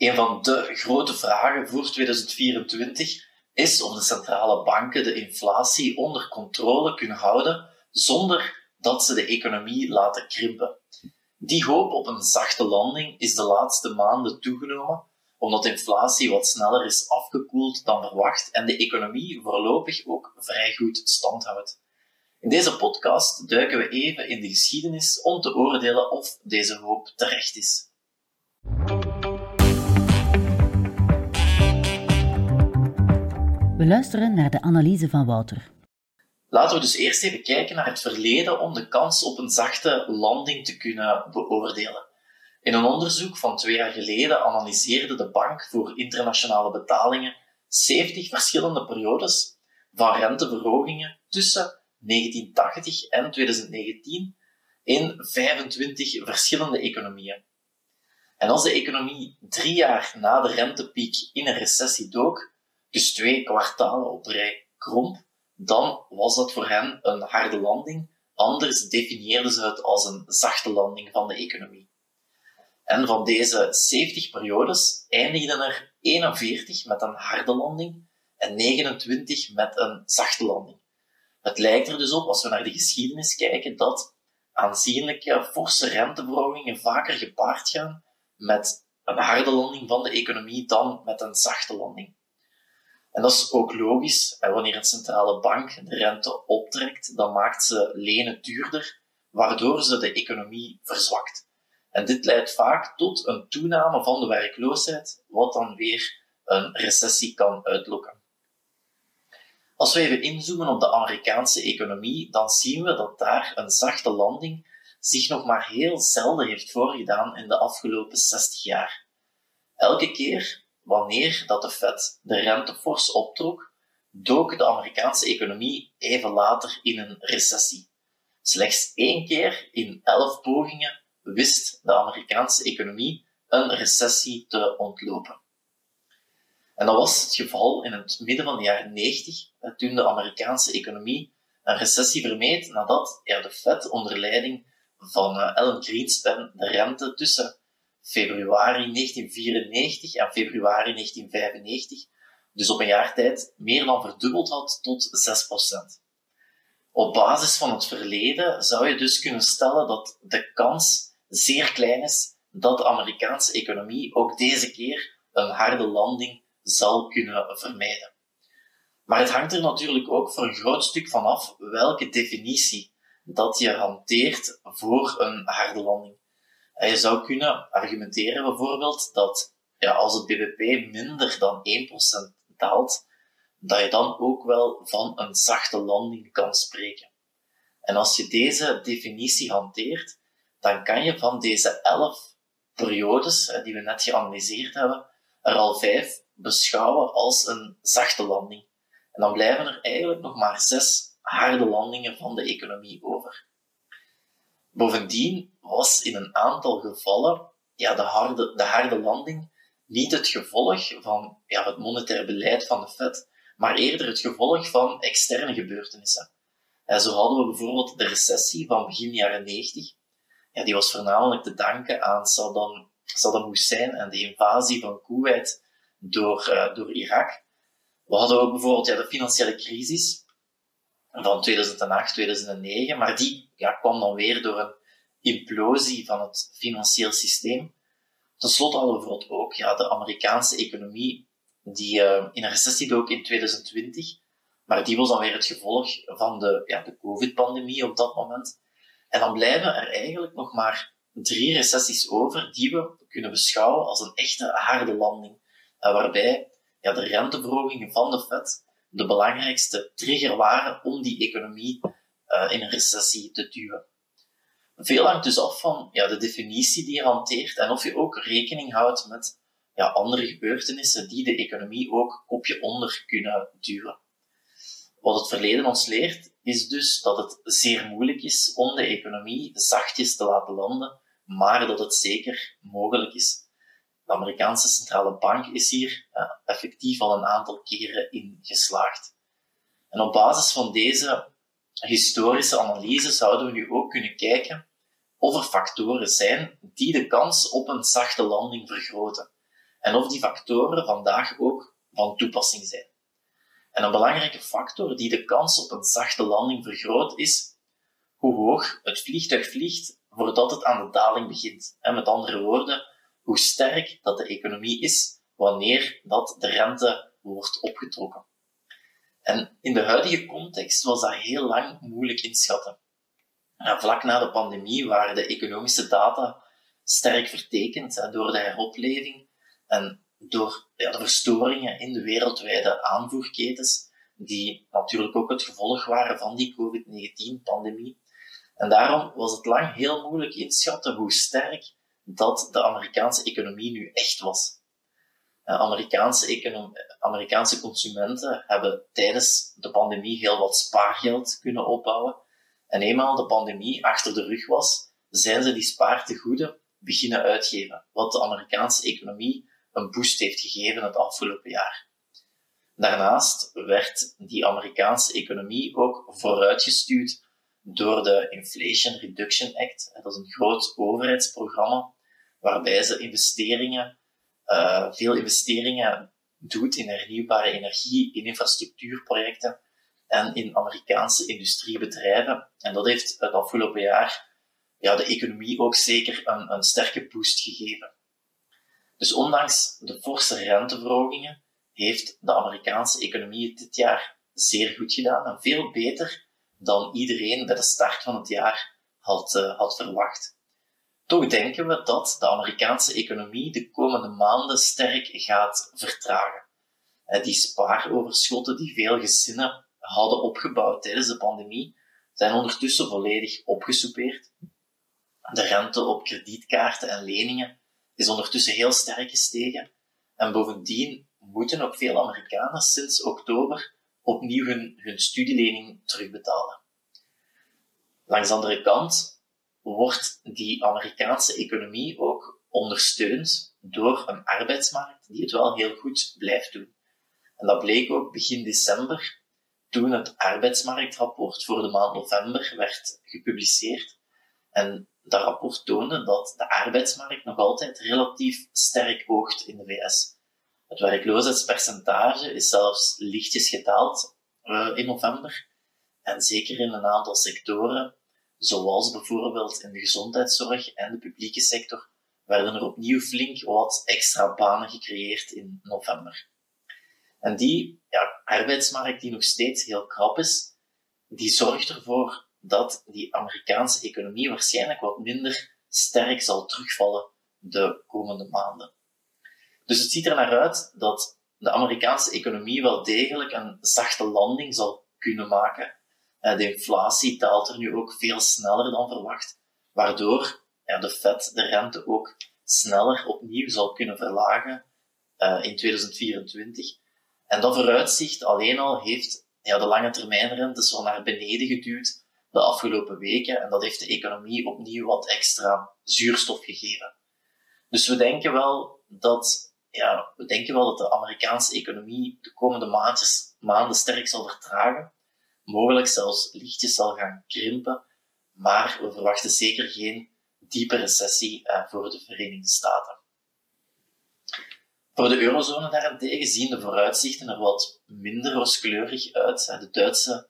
Een van de grote vragen voor 2024 is of de centrale banken de inflatie onder controle kunnen houden zonder dat ze de economie laten krimpen. Die hoop op een zachte landing is de laatste maanden toegenomen, omdat inflatie wat sneller is afgekoeld dan verwacht en de economie voorlopig ook vrij goed stand houdt. In deze podcast duiken we even in de geschiedenis om te oordelen of deze hoop terecht is. We luisteren naar de analyse van Wouter. Laten we dus eerst even kijken naar het verleden om de kans op een zachte landing te kunnen beoordelen. In een onderzoek van twee jaar geleden analyseerde de Bank voor Internationale Betalingen 70 verschillende periodes van renteverhogingen tussen 1980 en 2019 in 25 verschillende economieën. En als de economie drie jaar na de rentepiek in een recessie dook, dus twee kwartalen op rij kromp, dan was dat voor hen een harde landing. Anders definieerden ze het als een zachte landing van de economie. En van deze 70 periodes eindigden er 41 met een harde landing en 29 met een zachte landing. Het lijkt er dus op, als we naar de geschiedenis kijken, dat aanzienlijke forse renteverhogingen vaker gepaard gaan met een harde landing van de economie dan met een zachte landing. En dat is ook logisch. Wanneer een centrale bank de rente optrekt, dan maakt ze lenen duurder, waardoor ze de economie verzwakt. En dit leidt vaak tot een toename van de werkloosheid, wat dan weer een recessie kan uitlokken. Als we even inzoomen op de Amerikaanse economie, dan zien we dat daar een zachte landing zich nog maar heel zelden heeft voorgedaan in de afgelopen 60 jaar. Elke keer wanneer dat de Fed de rente fors optrok, dook de Amerikaanse economie even later in een recessie. Slechts één keer in elf pogingen wist de Amerikaanse economie een recessie te ontlopen. En dat was het geval in het midden van de jaren 90, toen de Amerikaanse economie een recessie vermeed nadat ja, de Fed onder leiding van uh, Alan Greenspan de rente tussen februari 1994 en februari 1995, dus op een jaar tijd, meer dan verdubbeld had tot 6%. Op basis van het verleden zou je dus kunnen stellen dat de kans zeer klein is dat de Amerikaanse economie ook deze keer een harde landing zal kunnen vermijden. Maar het hangt er natuurlijk ook voor een groot stuk van af welke definitie dat je hanteert voor een harde landing. Je zou kunnen argumenteren bijvoorbeeld dat ja, als het bbp minder dan 1% daalt, dat je dan ook wel van een zachte landing kan spreken. En als je deze definitie hanteert, dan kan je van deze 11 periodes die we net geanalyseerd hebben, er al vijf beschouwen als een zachte landing. En dan blijven er eigenlijk nog maar zes harde landingen van de economie over. Bovendien was in een aantal gevallen ja, de, harde, de harde landing niet het gevolg van ja, het monetair beleid van de Fed, maar eerder het gevolg van externe gebeurtenissen. En zo hadden we bijvoorbeeld de recessie van begin jaren 90. Ja, die was voornamelijk te danken aan Saddam, Saddam Hussein en de invasie van Kuwait door, uh, door Irak. We hadden ook bijvoorbeeld ja, de financiële crisis van 2008, 2009, maar die ja, kwam dan weer door een implosie van het financieel systeem. Ten slotte hadden we ook ja, de Amerikaanse economie, die uh, in een recessie dook in 2020, maar die was dan weer het gevolg van de, ja, de COVID-pandemie op dat moment. En dan blijven er eigenlijk nog maar drie recessies over die we kunnen beschouwen als een echte harde landing, uh, waarbij ja, de renteverhogingen van de Fed de belangrijkste trigger waren om die economie uh, in een recessie te duwen. Veel hangt dus af van ja, de definitie die je hanteert en of je ook rekening houdt met ja, andere gebeurtenissen die de economie ook kopje onder kunnen duwen. Wat het verleden ons leert, is dus dat het zeer moeilijk is om de economie zachtjes te laten landen, maar dat het zeker mogelijk is. De Amerikaanse centrale bank is hier effectief al een aantal keren in geslaagd. En op basis van deze historische analyse zouden we nu ook kunnen kijken of er factoren zijn die de kans op een zachte landing vergroten. En of die factoren vandaag ook van toepassing zijn. En een belangrijke factor die de kans op een zachte landing vergroot is hoe hoog het vliegtuig vliegt voordat het aan de daling begint. En met andere woorden, hoe sterk dat de economie is wanneer dat de rente wordt opgetrokken. En in de huidige context was dat heel lang moeilijk inschatten. vlak na de pandemie waren de economische data sterk vertekend door de heropleving en door de verstoringen in de wereldwijde aanvoerketens, die natuurlijk ook het gevolg waren van die COVID-19-pandemie. En daarom was het lang heel moeilijk inschatten hoe sterk dat de Amerikaanse economie nu echt was. Amerikaanse, Amerikaanse consumenten hebben tijdens de pandemie heel wat spaargeld kunnen opbouwen. En eenmaal de pandemie achter de rug was, zijn ze die spaartegoeden beginnen uitgeven, wat de Amerikaanse economie een boost heeft gegeven het afgelopen jaar. Daarnaast werd die Amerikaanse economie ook vooruitgestuurd door de Inflation Reduction Act. Dat is een groot overheidsprogramma waarbij ze investeringen, uh, veel investeringen doet in hernieuwbare energie, in infrastructuurprojecten en in Amerikaanse industriebedrijven. En dat heeft het afgelopen jaar ja, de economie ook zeker een, een sterke boost gegeven. Dus ondanks de forse renteverhogingen heeft de Amerikaanse economie dit jaar zeer goed gedaan en veel beter dan iedereen bij de start van het jaar had, uh, had verwacht. Toch denken we dat de Amerikaanse economie de komende maanden sterk gaat vertragen. Uh, die spaaroverschotten die veel gezinnen hadden opgebouwd tijdens de pandemie, zijn ondertussen volledig opgesoupeerd. De rente op kredietkaarten en leningen is ondertussen heel sterk gestegen. En bovendien moeten ook veel Amerikanen sinds oktober opnieuw hun, hun studielening terugbetalen. Langs de andere kant wordt die Amerikaanse economie ook ondersteund door een arbeidsmarkt die het wel heel goed blijft doen. En dat bleek ook begin december, toen het arbeidsmarktrapport voor de maand november werd gepubliceerd. En dat rapport toonde dat de arbeidsmarkt nog altijd relatief sterk oogt in de VS. Het werkloosheidspercentage is zelfs lichtjes gedaald uh, in november. En zeker in een aantal sectoren, zoals bijvoorbeeld in de gezondheidszorg en de publieke sector, werden er opnieuw flink wat extra banen gecreëerd in november. En die ja, arbeidsmarkt die nog steeds heel krap is, die zorgt ervoor dat die Amerikaanse economie waarschijnlijk wat minder sterk zal terugvallen de komende maanden. Dus het ziet er naar uit dat de Amerikaanse economie wel degelijk een zachte landing zal kunnen maken. Eh, de inflatie daalt er nu ook veel sneller dan verwacht, waardoor de Fed de rente ook sneller opnieuw zal kunnen verlagen uh, in 2024. En dat vooruitzicht alleen al heeft ja, de lange termijnrente zo naar beneden geduwd de afgelopen weken. En dat heeft de economie opnieuw wat extra zuurstof gegeven. Dus we denken wel dat, ja, we denken wel dat de Amerikaanse economie de komende maandjes, maanden sterk zal vertragen. Mogelijk zelfs lichtjes zal gaan krimpen. Maar we verwachten zeker geen diepe recessie eh, voor de Verenigde Staten. Voor de eurozone daarentegen zien de vooruitzichten er wat minder rooskleurig uit. De Duitse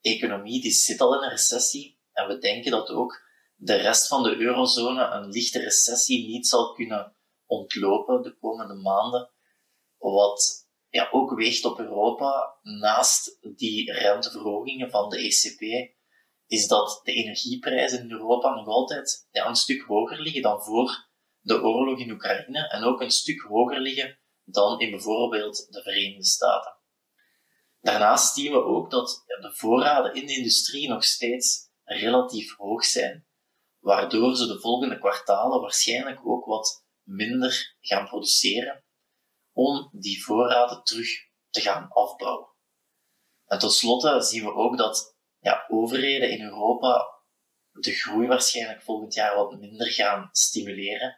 economie die zit al in een recessie en we denken dat ook de rest van de eurozone een lichte recessie niet zal kunnen ontlopen de komende maanden. Wat ja, ook weegt op Europa, naast die renteverhogingen van de ECB, is dat de energieprijzen in Europa nog altijd ja, een stuk hoger liggen dan voor de oorlog in Oekraïne en ook een stuk hoger liggen dan in bijvoorbeeld de Verenigde Staten. Daarnaast zien we ook dat de voorraden in de industrie nog steeds relatief hoog zijn. waardoor ze de volgende kwartalen waarschijnlijk ook wat minder gaan produceren om die voorraden terug te gaan afbouwen. En tot slotte zien we ook dat ja, overheden in Europa de groei waarschijnlijk volgend jaar wat minder gaan stimuleren.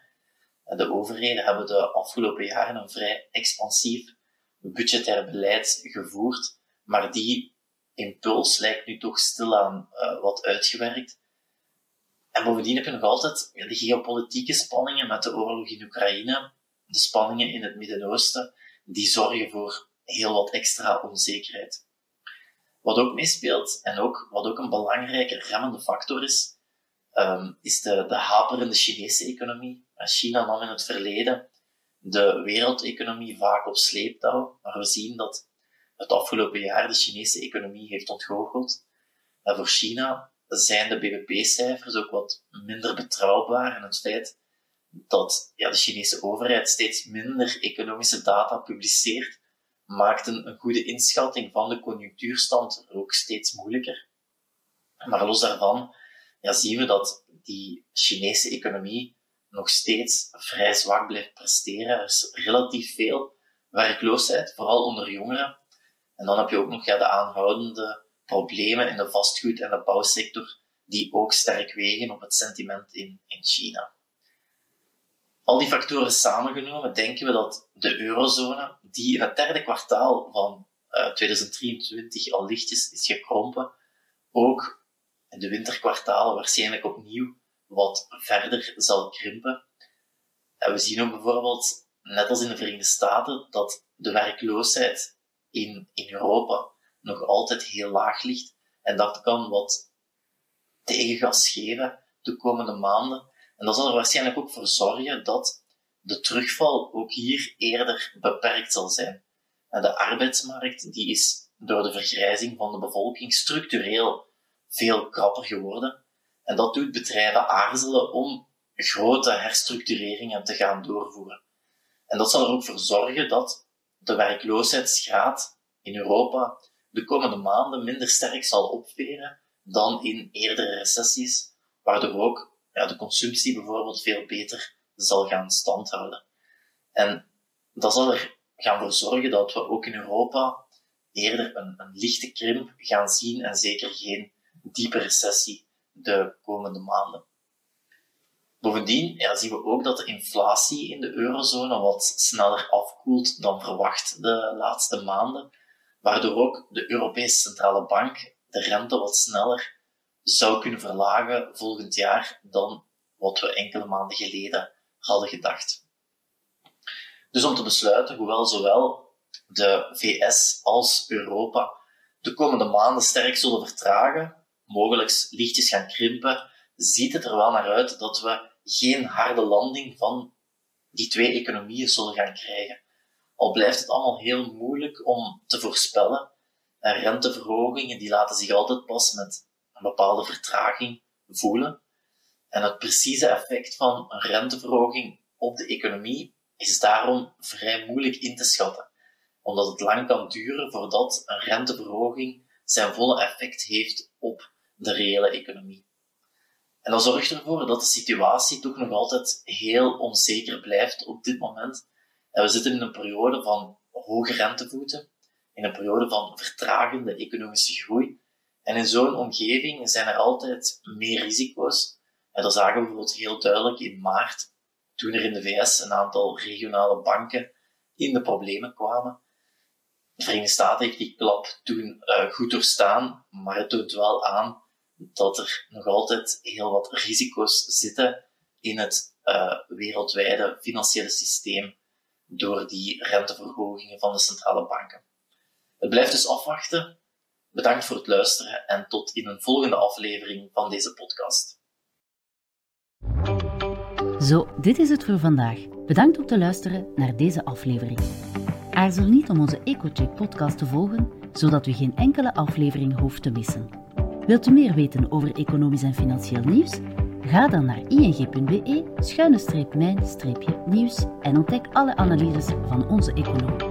De overheden hebben de afgelopen jaren een vrij expansief budgetair beleid gevoerd, maar die impuls lijkt nu toch stilaan uh, wat uitgewerkt. En bovendien heb je nog altijd de geopolitieke spanningen met de oorlog in Oekraïne, de spanningen in het Midden-Oosten, die zorgen voor heel wat extra onzekerheid. Wat ook meespeelt, en ook, wat ook een belangrijke remmende factor is, um, is de, de haperende Chinese economie. China nam in het verleden de wereldeconomie vaak op sleeptouw, maar we zien dat het afgelopen jaar de Chinese economie heeft ontgoocheld. En voor China zijn de BBP-cijfers ook wat minder betrouwbaar en het feit dat ja, de Chinese overheid steeds minder economische data publiceert, maakt een, goede inschatting van de conjunctuurstand ook steeds moeilijker. Maar los daarvan ja, zien we dat die Chinese economie nog steeds vrij zwak blijft presteren. Er is relatief veel werkloosheid, vooral onder jongeren. En dan heb je ook nog ja, de aanhoudende problemen in de vastgoed- en de bouwsector, die ook sterk wegen op het sentiment in, in China. Al die factoren samengenomen denken we dat de eurozone, die in het derde kwartaal van uh, eh, 2023 al lichtjes is gekrompen, ook in de winterkwartalen waarschijnlijk opnieuw wat verder zal krimpen. En we zien ook bijvoorbeeld, net als in de Verenigde Staten, dat de werkloosheid in, in Europa nog altijd heel laag ligt. En dat kan wat tegengas geven de komende maanden. En dat zal er waarschijnlijk ook voor zorgen dat de terugval ook hier eerder beperkt zal zijn. En de arbeidsmarkt die is door de vergrijzing van de bevolking structureel veel krapper geworden. En dat doet bedrijven aarzelen om grote herstructureringen te gaan doorvoeren. En dat zal er ook voor zorgen dat de werkloosheidsgraad in Europa de komende maanden minder sterk zal opveren dan in eerdere recessies, waardoor ook ja, de consumptie bijvoorbeeld veel beter zal gaan standhouden. En dat zal er gaan voor zorgen dat we ook in Europa eerder een, een lichte krimp gaan zien en zeker geen diepe recessie de komende maanden. Bovendien zien we ook dat de inflatie in de eurozone wat sneller afkoelt dan verwacht de laatste maanden, waardoor ook de Europese Centrale Bank de rente wat sneller zou kunnen verlagen volgend jaar dan wat we enkele maanden geleden hadden gedacht. Dus om te besluiten, hoewel zowel de VS als Europa de komende maanden sterk zullen vertragen, mogelijk lichtjes gaan krimpen, ziet het er wel naar uit dat we geen harde landing van die twee economieën zullen gaan krijgen. Al blijft het allemaal heel moeilijk om te voorspellen. En renteverhogingen die laten zich altijd pas met bepaalde vertraging voelen. En het precieze effect van een renteverhoging op de economie is daarom vrij moeilijk in te schatten, omdat het lang kan duren voordat een renteverhoging zijn volle effect heeft op de reële economie. En dat zorgt ervoor dat de situatie toch nog altijd heel onzeker blijft op dit moment. En we zitten in een periode van hoge rentevoeten, in een periode van vertragende economische groei. En in zo'n omgeving zijn er altijd meer risico's. En dat zagen we bijvoorbeeld heel duidelijk in maart, toen er in de VS een aantal regionale banken in de problemen kwamen. De Verenigde Staten heeft die klap toen uh, goed doorstaan, maar het toont wel aan dat er nog altijd heel wat risico's zitten in het uh, wereldwijde financiële systeem door die renteverhogingen van de centrale banken. Het blijft dus afwachten. Bedankt voor het luisteren en tot in een volgende aflevering van deze podcast. Zo, dit is het voor vandaag. Bedankt om te luisteren naar deze aflevering. Aarzel niet om onze EcoCheck podcast te volgen, zodat u geen enkele aflevering hoeft te missen. Wilt u meer weten over economisch en financieel nieuws? Ga dan naar ing.be-mijn-nieuws en ontdek alle analyses van onze econoom.